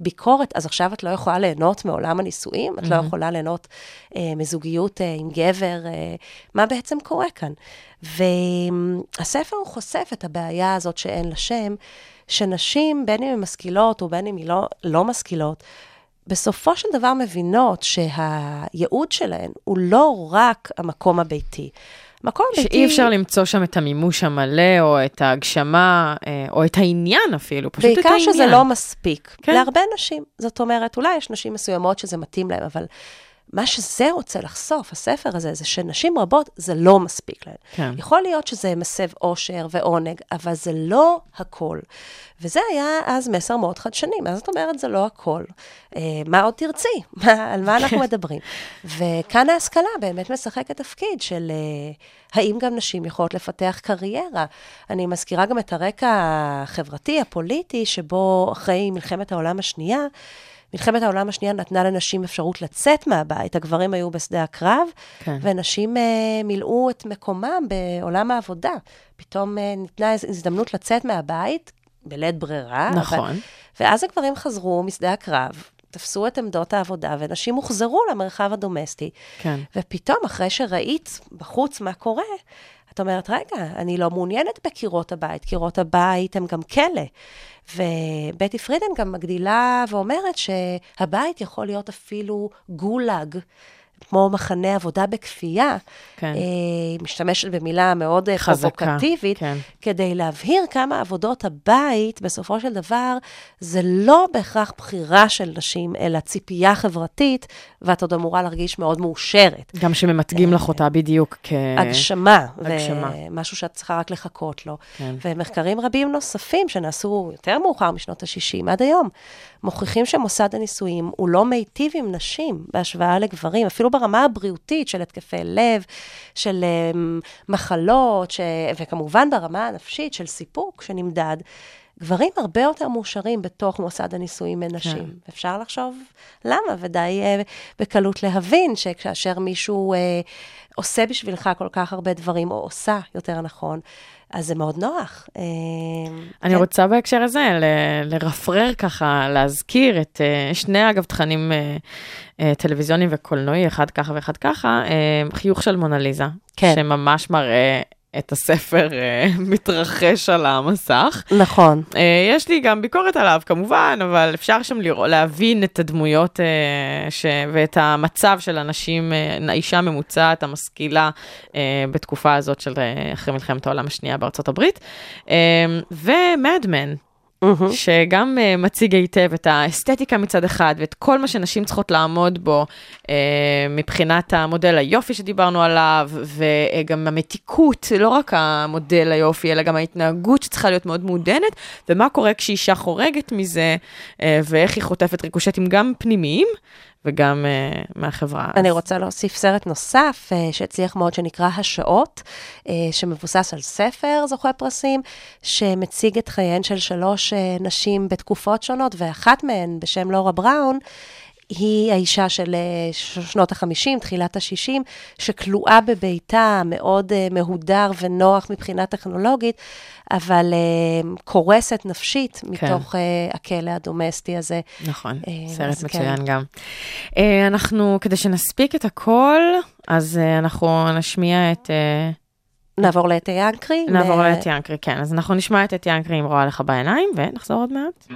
וביקורת, אז עכשיו את לא יכולה ליהנות מעולם הנישואים? את לא יכולה ליהנות אה, מזוגיות אה, עם גבר? אה, מה בעצם קורה כאן? והספר הוא חושף את הבעיה הזאת שאין לה שם, שנשים, בין אם הן משכילות ובין אם הן לא, לא משכילות, בסופו של דבר מבינות שהייעוד שלהן הוא לא רק המקום הביתי. מקום ביתי... שאי אפשר למצוא שם את המימוש המלא, או את ההגשמה, אה, או את העניין אפילו, פשוט את בעיקר העניין. שזה לא מספיק. כן. להרבה נשים. זאת אומרת, אולי יש נשים מסוימות שזה מתאים להן, אבל מה שזה רוצה לחשוף, הספר הזה, זה שנשים רבות, זה לא מספיק להן. כן. יכול להיות שזה מסב אושר ועונג, אבל זה לא הכל. וזה היה אז מסר מאוד חדשני. מה זאת אומרת, זה לא הכל? אה, מה עוד תרצי? מה, על מה אנחנו מדברים? וכאן ההשכלה באמת משחקת תפקיד של אה, האם גם נשים יכולות לפתח קריירה. אני מזכירה גם את הרקע החברתי, הפוליטי, שבו אחרי מלחמת העולם השנייה, מלחמת העולם השנייה נתנה לנשים אפשרות לצאת מהבית, הגברים היו בשדה הקרב, כן. ונשים uh, מילאו את מקומם בעולם העבודה. פתאום uh, ניתנה הז- הזדמנות לצאת מהבית, בלית ברירה. נכון. אבל, ואז הגברים חזרו משדה הקרב, תפסו את עמדות העבודה, ונשים הוחזרו למרחב הדומסטי. כן. ופתאום, אחרי שראית בחוץ מה קורה, את אומרת, רגע, אני לא מעוניינת בקירות הבית, קירות הבית הם גם כלא. ובטי פרידן גם מגדילה ואומרת שהבית יכול להיות אפילו גולאג. כמו מחנה עבודה בכפייה, כן. אה, משתמשת במילה מאוד אה, חזקה, פרובוקטיבית, כן. כדי להבהיר כמה עבודות הבית, בסופו של דבר, זה לא בהכרח בחירה של נשים, אלא ציפייה חברתית, ואת עוד אמורה להרגיש מאוד מאושרת. גם שממתגים לך אותה בדיוק כ... הגשמה, הגשמה. ומשהו שאת צריכה רק לחכות לו. כן. ומחקרים רבים נוספים שנעשו יותר מאוחר משנות ה-60 עד היום, מוכיחים שמוסד הנישואים הוא לא מיטיב עם נשים בהשוואה לגברים, אפילו ברמה הבריאותית של התקפי לב, של um, מחלות, ש... וכמובן ברמה הנפשית של סיפוק שנמדד. גברים הרבה יותר מאושרים בתוך מוסד הנישואים מנשים. כן. אפשר לחשוב למה, ודי uh, בקלות להבין שכאשר מישהו uh, עושה בשבילך כל כך הרבה דברים, או עושה, יותר נכון, אז זה מאוד נוח. אה, אני כן. רוצה בהקשר הזה ל- לרפרר ככה, להזכיר את אה, שני, אגב, תכנים אה, אה, טלוויזיוניים וקולנועי, אחד ככה ואחד ככה, אה, חיוך של מונליזה, כן. שממש מראה את הספר אה, מתרחש על המסך. נכון. אה, יש לי גם ביקורת עליו, כמובן, אבל אפשר שם לראות, להבין את הדמויות אה, ש... ואת המצב של הנשים, האישה הממוצעת, המשכילה, בתקופה הזאת של אחרי מלחמת העולם השנייה בארצות הברית. ומדמן. מהמם. שגם uh, מציג היטב את האסתטיקה מצד אחד, ואת כל מה שנשים צריכות לעמוד בו, uh, מבחינת המודל היופי שדיברנו עליו, וגם המתיקות, לא רק המודל היופי, אלא גם ההתנהגות שצריכה להיות מאוד מעודנת, ומה קורה כשאישה חורגת מזה, uh, ואיך היא חוטפת ריקושטים גם פנימיים. וגם uh, מהחברה. אני אז- רוצה להוסיף סרט נוסף אה, שהצליח מאוד, שנקרא השעות, אה, שמבוסס על ספר זוכה פרסים, שמציג את חייהן של שלוש אה, נשים בתקופות שונות, ואחת מהן, בשם לורה בראון, היא האישה של אה, שנות ה-50, תחילת ה-60, שכלואה בביתה, מאוד אה, מהודר ונוח מבחינה טכנולוגית, אבל אה, קורסת נפשית מתוך אה, הכלא הדומסטי הזה. נכון, סרט כן. מצוין גם. אה, אנחנו, כדי שנספיק את הכל, אז אנחנו נשמיע את... נעבור לאתי ינקרי. נעבור מ- לאת ינקרי, כן. אז אנחנו נשמע את את ינקרי עם רואה לך בעיניים, ונחזור עוד מעט.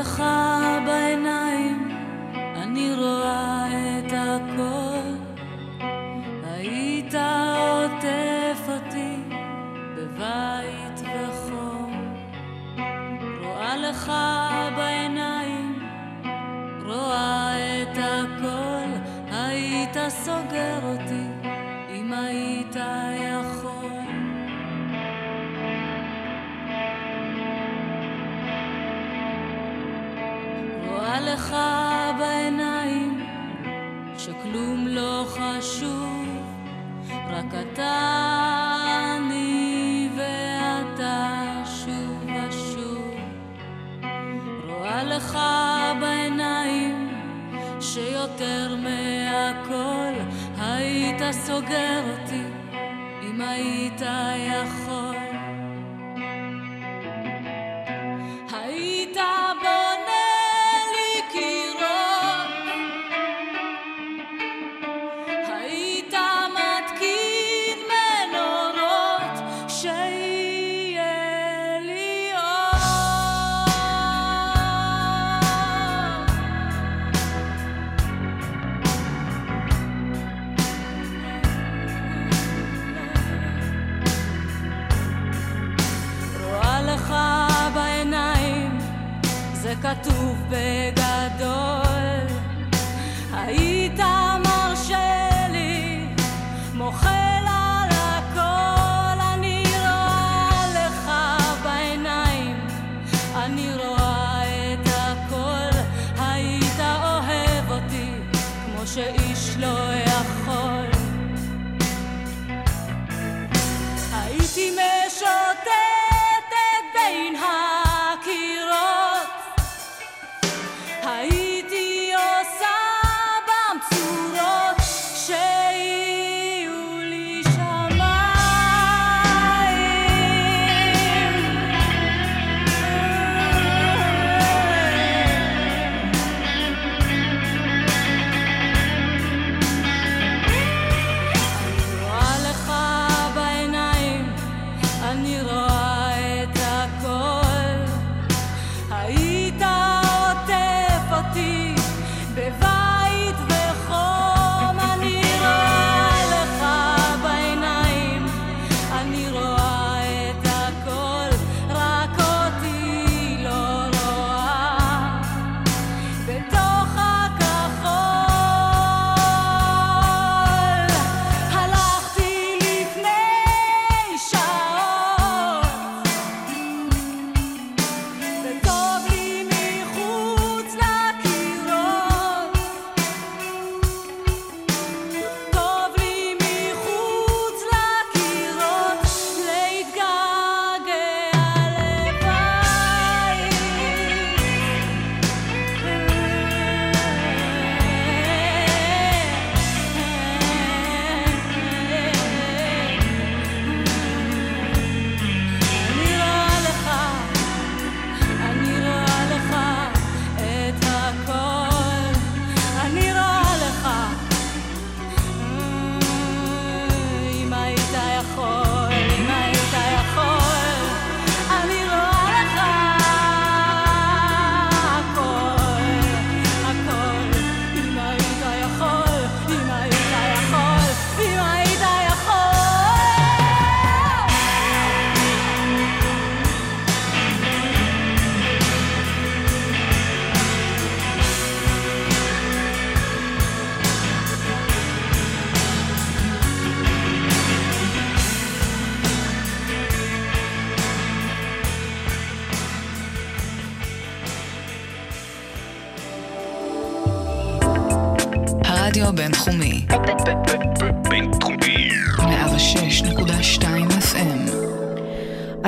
לך סוגר אותי אם היית יכול. כתוב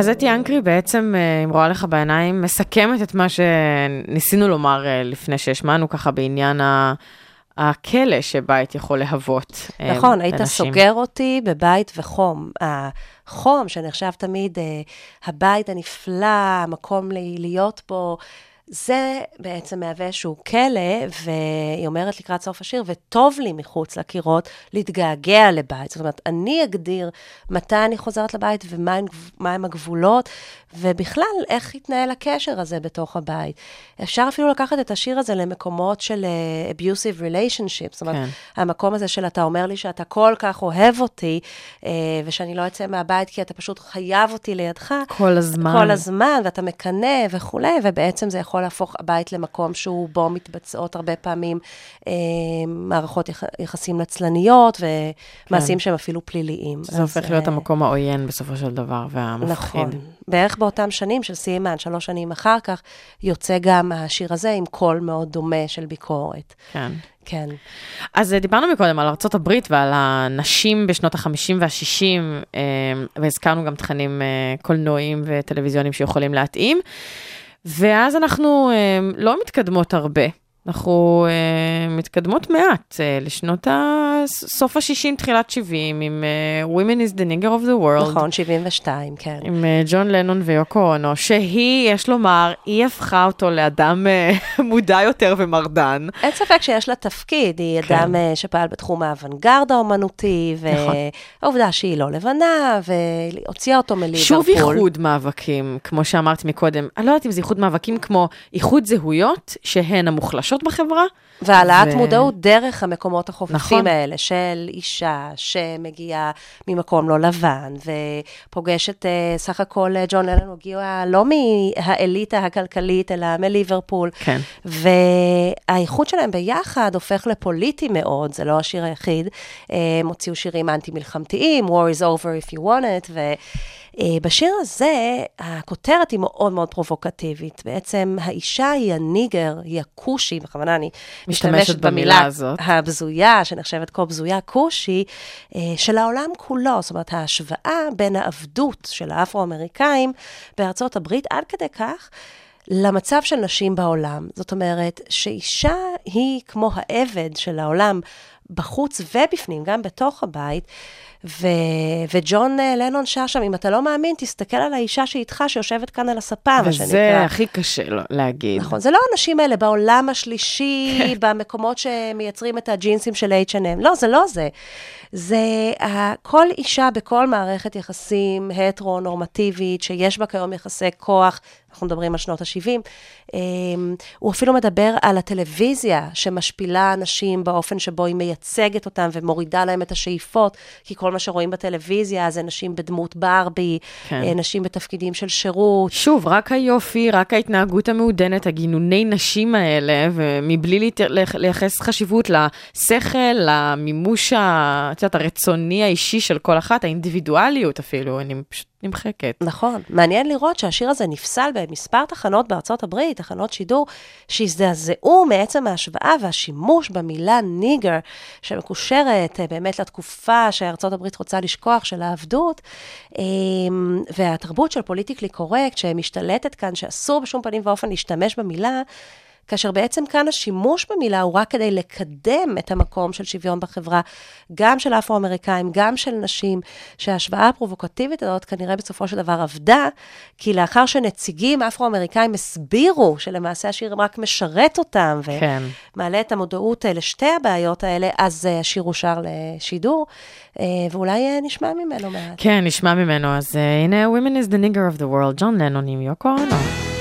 אז אתי אנקרי בעצם, אה, אם רואה לך בעיניים, מסכמת את מה שניסינו לומר אה, לפני שהשמענו ככה בעניין ה... הכלא שבית יכול להוות. אה, נכון, היית לנשים. סוגר אותי בבית וחום. החום שנחשב תמיד הבית הנפלא, המקום להיות בו, זה בעצם מהווה איזשהו כלא, והיא אומרת לקראת סוף השיר, וטוב לי מחוץ לקירות להתגעגע לבית. זאת אומרת, אני אגדיר מתי אני חוזרת לבית ומהם מהם הגבולות, ובכלל, איך יתנהל הקשר הזה בתוך הבית. אפשר אפילו לקחת את השיר הזה למקומות של uh, abusive relationships, זאת אומרת, כן. המקום הזה של אתה אומר לי שאתה כל כך אוהב אותי, uh, ושאני לא אצא מהבית כי אתה פשוט חייב אותי לידך. כל הזמן. כל הזמן, ואתה מקנא וכולי, ובעצם זה יכול להפוך הבית למקום שהוא בו מתבצעות הרבה פעמים אה, מערכות יח, יחסים נצלניות ומעשים שהם אפילו פליליים. זה אז, הופך להיות אה, המקום העוין בסופו של דבר, והמפחיד. נכון. בערך באותם שנים של סיימן, שלוש שנים אחר כך, יוצא גם השיר הזה עם קול מאוד דומה של ביקורת. כן. כן. אז אה, דיברנו מקודם על ארה"ב ועל הנשים בשנות ה-50 וה-60, והזכרנו גם תכנים אה, קולנועיים וטלוויזיוניים שיכולים להתאים. ואז אנחנו אה, לא מתקדמות הרבה, אנחנו אה, מתקדמות מעט אה, לשנות ה... סוף ה-60, תחילת 70, עם אה, Women is the nigger of the world. נכון, 72, כן. עם אה, ג'ון לנון ויוקו אונו, שהיא, יש לומר, היא הפכה אותו לאדם אה, מודע יותר ומרדן. אין ספק שיש לה תפקיד, היא כן. אדם אה, שפעל בתחום האוונגרד האומנותי, נכון. והעובדה שהיא לא לבנה, והוציאה אותו מליברפול. שוב איחוד מאבקים, כמו שאמרת מקודם. אני לא יודעת אם זה איחוד מאבקים כמו איחוד זהויות, שהן המוחלשות בחברה. והעלאת ו- מודעות דרך המקומות החופפים נכון. האלה, של אישה שמגיעה ממקום לא לבן, ופוגשת, אה, סך הכל אה, ג'ון לנון הגיע לא מהאליטה הכלכלית, אלא מליברפול. כן. והאיחוד שלהם ביחד הופך לפוליטי מאוד, זה לא השיר היחיד. אה, הם הוציאו שירים אנטי-מלחמתיים, War is over if you want it, ובשיר הזה, הכותרת היא מאוד מאוד פרובוקטיבית. בעצם האישה היא הניגר, היא הכושי, בכוונה אני משתמשת משתמשת במילה במילה הזאת. הבזויה, שנחשבת כה בזויה, כושי, אה, של העולם כולו. זאת אומרת, ההשוואה בין העבדות של האפרו-אמריקאים בארצות הברית, עד כדי כך, למצב של נשים בעולם. זאת אומרת, שאישה היא כמו העבד של העולם בחוץ ובפנים, גם בתוך הבית. ו- וג'ון אה, לנון שר שם, אם אתה לא מאמין, תסתכל על האישה שאיתך, שיושבת כאן על הספה, מה שנקרא. וזה הכי קשה להגיד. נכון, זה לא האנשים האלה בעולם השלישי, במקומות שמייצרים את הג'ינסים של H&M. לא, זה לא זה. זה כל אישה בכל מערכת יחסים הטרו-נורמטיבית, שיש בה כיום יחסי כוח, אנחנו מדברים על שנות ה-70, um, הוא אפילו מדבר על הטלוויזיה שמשפילה אנשים באופן שבו היא מייצגת אותם ומורידה להם את השאיפות, כי כל מה שרואים בטלוויזיה זה נשים בדמות ברבי, כן. כן. נשים בתפקידים של שירות. שוב, רק היופי, רק ההתנהגות המעודנת, הגינוני נשים האלה, ומבלי לייחס חשיבות לשכל, למימוש, את יודעת, הרצוני האישי של כל אחת, האינדיבידואליות אפילו, אני פשוט נמחקת. נכון. מעניין לראות שהשיר הזה נפסל במספר תחנות בארצות הברית, תחנות שידור, שהזדעזעו מעצם ההשוואה והשימוש במילה ניגר, שמקושרת אה, באמת לתקופה שארצות הברית רוצה לשכוח, של העבדות, אה, והתרבות של פוליטיקלי קורקט, שמשתלטת כאן, שאסור בשום פנים ואופן להשתמש במילה, כאשר בעצם כאן השימוש במילה הוא רק כדי לקדם את המקום של שוויון בחברה, גם של אפרו-אמריקאים, גם של נשים, שההשוואה הפרובוקטיבית הזאת כנראה בסופו של דבר עבדה, כי לאחר שנציגים אפרו-אמריקאים הסבירו שלמעשה השיר רק משרת אותם, כן. ומעלה את המודעות אה, לשתי הבעיות האלה, אז אה, השיר אושר לשידור, אה, ואולי נשמע ממנו מעט. כן, נשמע ממנו. אז uh, הנה, Women is the nigger of the world, ג'ון לנון עם יוקו אונו.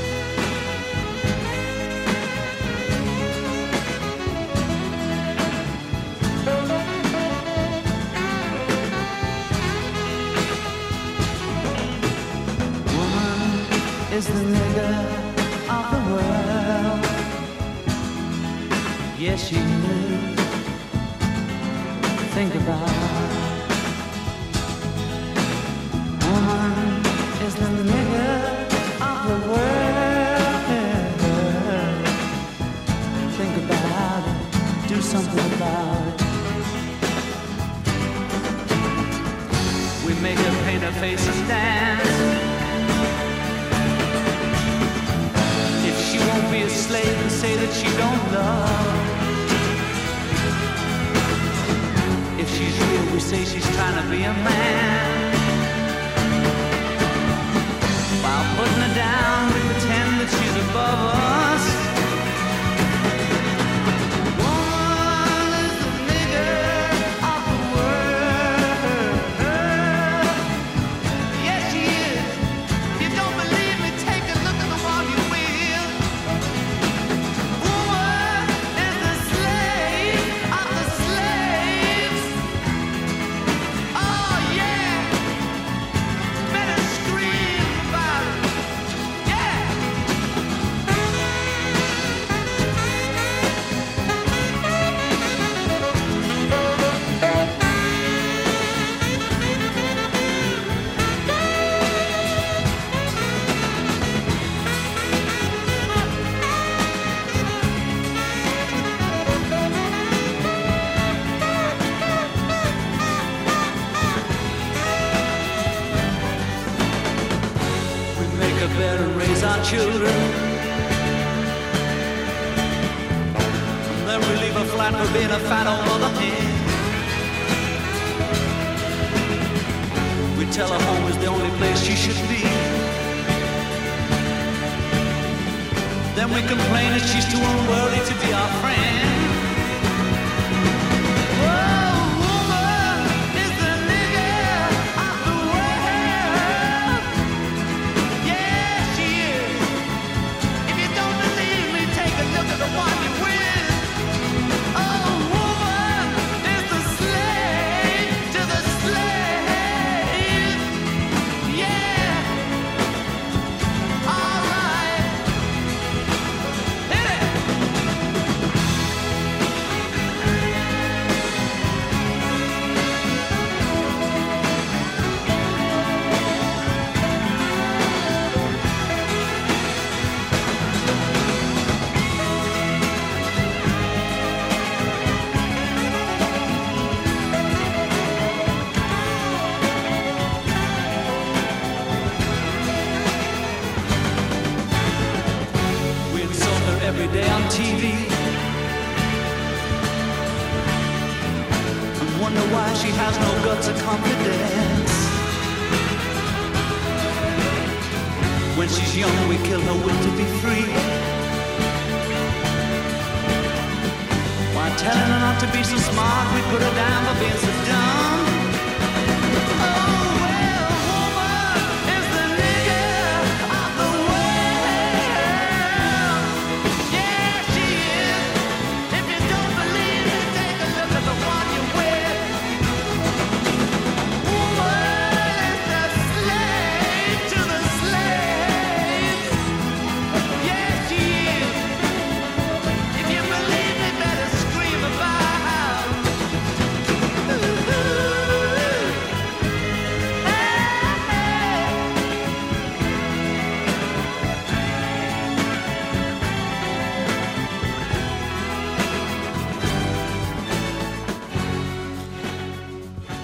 Something about. We make her paint her face and dance. If she won't be a slave and say that she don't love. If she's real, we say she's trying to be a man. While putting her down, we pretend that she's above us. if I don't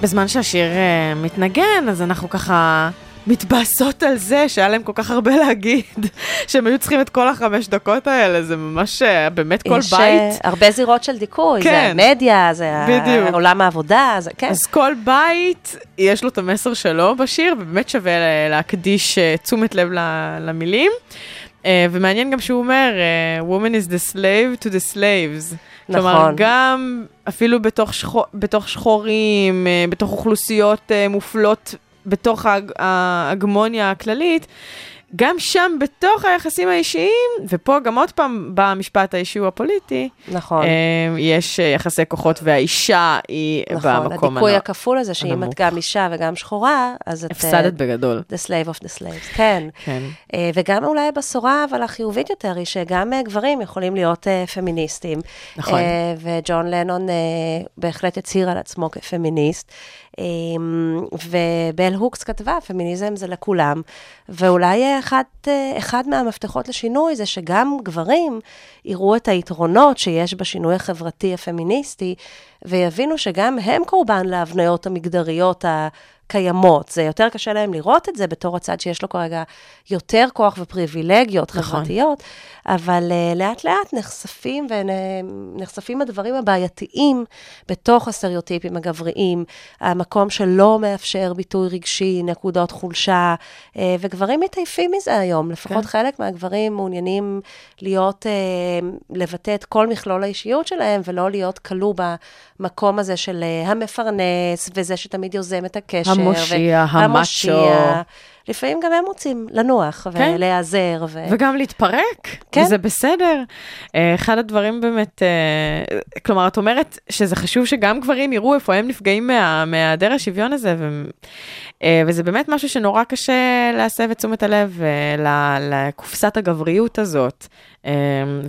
בזמן שהשיר אה, מתנגן, אז אנחנו ככה מתבאסות על זה שהיה להם כל כך הרבה להגיד, שהם היו צריכים את כל החמש דקות האלה, זה ממש, אה, באמת כל יש, אה, בית. הרבה זירות של דיכוי, זה כן. המדיה, זה בדיוק. עולם העבודה, זה כן. אז כל בית, יש לו את המסר שלו בשיר, ובאמת שווה להקדיש אה, תשומת לב למילים. אה, ומעניין גם שהוא אומר, אה, Woman is the slave to the slaves. כלומר, נכון. גם אפילו בתוך, שחור, בתוך שחורים, אה, בתוך אוכלוסיות מופלות, בתוך ההג- ההגמוניה הכללית, גם שם, בתוך היחסים האישיים, ופה גם עוד פעם בא המשפט האישי הוא הפוליטי, נכון. אה, יש אה, יחסי כוחות והאישה היא נכון, במקום הדיכוי הנ- הכפול הזה, שאם הנמוך. את גם אישה וגם שחורה, אז את... אה, הפסדת בגדול. The slave of the slaves, כן. כן. אה, וגם אולי הבשורה, אבל החיובית יותר, היא שגם אה, גברים יכולים להיות אה, פמיניסטים. נכון. אה, וג'ון לנון אה, בהחלט הצהיר על עצמו כפמיניסט. אה, ובל הוקס כתבה, פמיניזם זה לכולם. ואולי שאחד אה, אחד מהמפתחות לשינוי זה שגם גברים יראו את היתרונות שיש בשינוי החברתי הפמיניסטי, ויבינו שגם הם קורבן להבניות המגדריות הקיימות. זה יותר קשה להם לראות את זה בתור הצד שיש לו כרגע יותר כוח ופריבילגיות נכון. חברתיות, אבל אה, לאט לאט נחשפים ונחשפים הדברים הבעייתיים בתוך הסטריאוטיפים הגבריים, המקום שלא מאפשר ביטוי רגשי, נקודות חולשה, אה, וגברים מתעייפים מזה היום. לפחות כן. חלק מהגברים מעוניינים להיות, אה, לבטא את כל מכלול האישיות שלהם, ולא להיות כלוא במקום הזה של אה, המפרנס, וזה שתמיד יוזם את הקשר. המושיע, והמושיע. המאצ'ו. לפעמים גם הם רוצים לנוח כן. ולהיעזר. ו... וגם להתפרק, כן. וזה בסדר. אה, אחד הדברים באמת, אה, כלומר, את אומרת שזה חשוב שגם גברים יראו איפה הם נפגעים מה- מהיעדר השוויון הזה, ו, אה, וזה באמת משהו שנורא קשה להסב את תשומת הלב לקופסת הגבריות הזאת,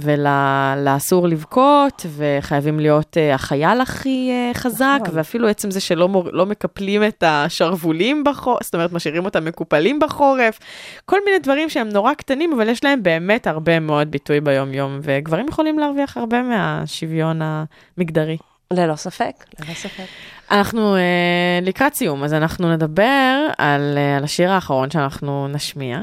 ולאסור לבכות, וחייבים להיות אה, החייל הכי אה, חזק, נכון. ואפילו עצם זה שלא מור- לא מקפלים את השרוולים בחורף, זאת אומרת, משאירים אותם מקופלים בחורף, כל מיני דברים שהם נורא קטנים, אבל יש להם באמת הרבה מאוד ביטוי ביום-יום, וגברים יכולים להרוויח הרבה מהשוויון המגדרי. ללא ספק, ללא ספק. אנחנו אה, לקראת סיום, אז אנחנו נדבר על, על השיר האחרון שאנחנו נשמיע.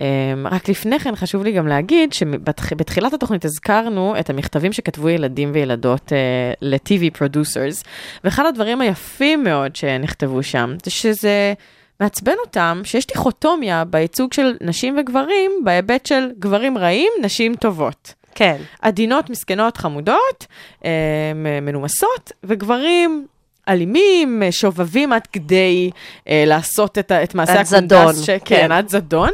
אה, רק לפני כן חשוב לי גם להגיד שבתחילת התוכנית הזכרנו את המכתבים שכתבו ילדים וילדות אה, ל-TV producers, ואחד הדברים היפים מאוד שנכתבו שם, זה שזה מעצבן אותם שיש דיכוטומיה בייצוג של נשים וגברים, בהיבט של גברים רעים, נשים טובות. כן. עדינות, מסכנות, חמודות, אה, מנומסות, וגברים אלימים, אה, שובבים עד כדי אה, לעשות את, את מעשה עד זדון, הקונדס. ש- כן, כן. עד זדון.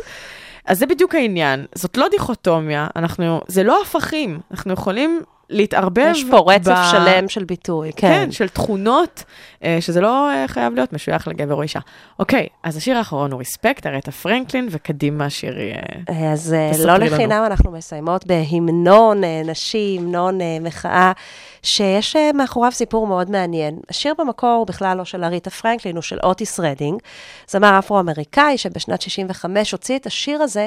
אז זה בדיוק העניין, זאת לא דיכוטומיה, אנחנו, זה לא הפכים, אנחנו יכולים להתערבב. יש פה רצף ב- שלם של ביטוי, כן, כן. של תכונות, אה, שזה לא אה, חייב להיות משוייך לגבר או אישה. אוקיי, אז השיר האחרון הוא Respect, אריתה פרנקלין, וקדימה שירי... אה, אז לא. לחינם אנחנו מסיימות בהמנון נשי, המנון אה, מחאה, שיש אה, מאחוריו סיפור מאוד מעניין. השיר במקור הוא בכלל לא של אריתה פרנקלין, הוא של אוטיס רדינג, זמר אפרו-אמריקאי שבשנת 65 הוציא את השיר הזה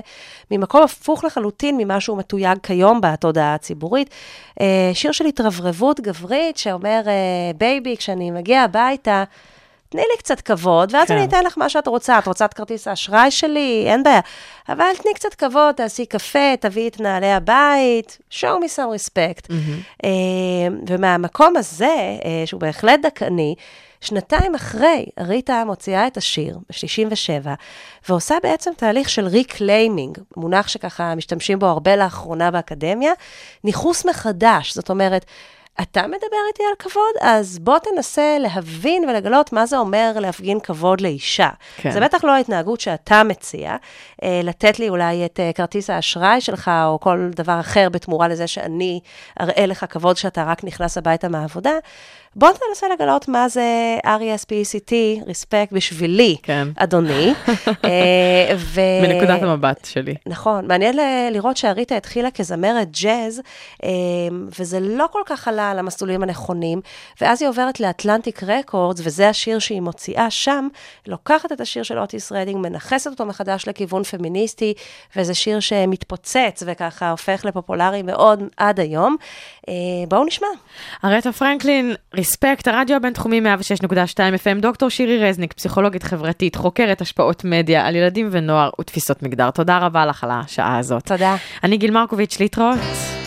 ממקום הפוך לחלוטין ממה שהוא מתויג כיום בתודעה הציבורית. אה, שיר של התרברבות גברית שאומר, אה, baby, כשאני מגיע הביתה, תני לי קצת כבוד, ואז כן. אני אתן לך מה שאת רוצה. את רוצה את כרטיס האשראי שלי? אין בעיה. אבל תני קצת כבוד, תעשי קפה, תביאי את נעלי הבית, show me some respect. אה, ומהמקום הזה, אה, שהוא בהחלט דכאני, שנתיים אחרי, אריתה מוציאה את השיר, ב-67, ועושה בעצם תהליך של reclaiming, מונח שככה משתמשים בו הרבה לאחרונה באקדמיה, ניכוס מחדש, זאת אומרת, אתה מדבר איתי על כבוד? אז בוא תנסה להבין ולגלות מה זה אומר להפגין כבוד לאישה. כן. זה בטח לא ההתנהגות שאתה מציע, אה, לתת לי אולי את אה, כרטיס האשראי שלך, או כל דבר אחר בתמורה לזה שאני אראה לך כבוד שאתה רק נכנס הביתה מהעבודה. בוא תנסה לגלות מה זה R-E-S-P-E-C-T, רספקט בשבילי, כן. אדוני. אה, ו... מנקודת המבט שלי. נכון, מעניין ל- לראות שארית'ה התחילה כזמרת ג'אז, אה, וזה לא כל כך עלה על המסלולים הנכונים, ואז היא עוברת ל Atlantic Records, וזה השיר שהיא מוציאה שם, לוקחת את השיר של אוטיס רדינג, מנכסת אותו מחדש לכיוון פמיניסטי, וזה שיר שמתפוצץ וככה הופך לפופולרי מאוד עד היום. אה, בואו נשמע. ארית'ה פרנקלין, Respect, הרדיו הבינתחומי 106.2 FM, דוקטור שירי רזניק, פסיכולוגית חברתית, חוקרת השפעות מדיה על ילדים ונוער ותפיסות מגדר. תודה רבה לך על השעה הזאת. תודה. אני גיל מרקוביץ', להתראות.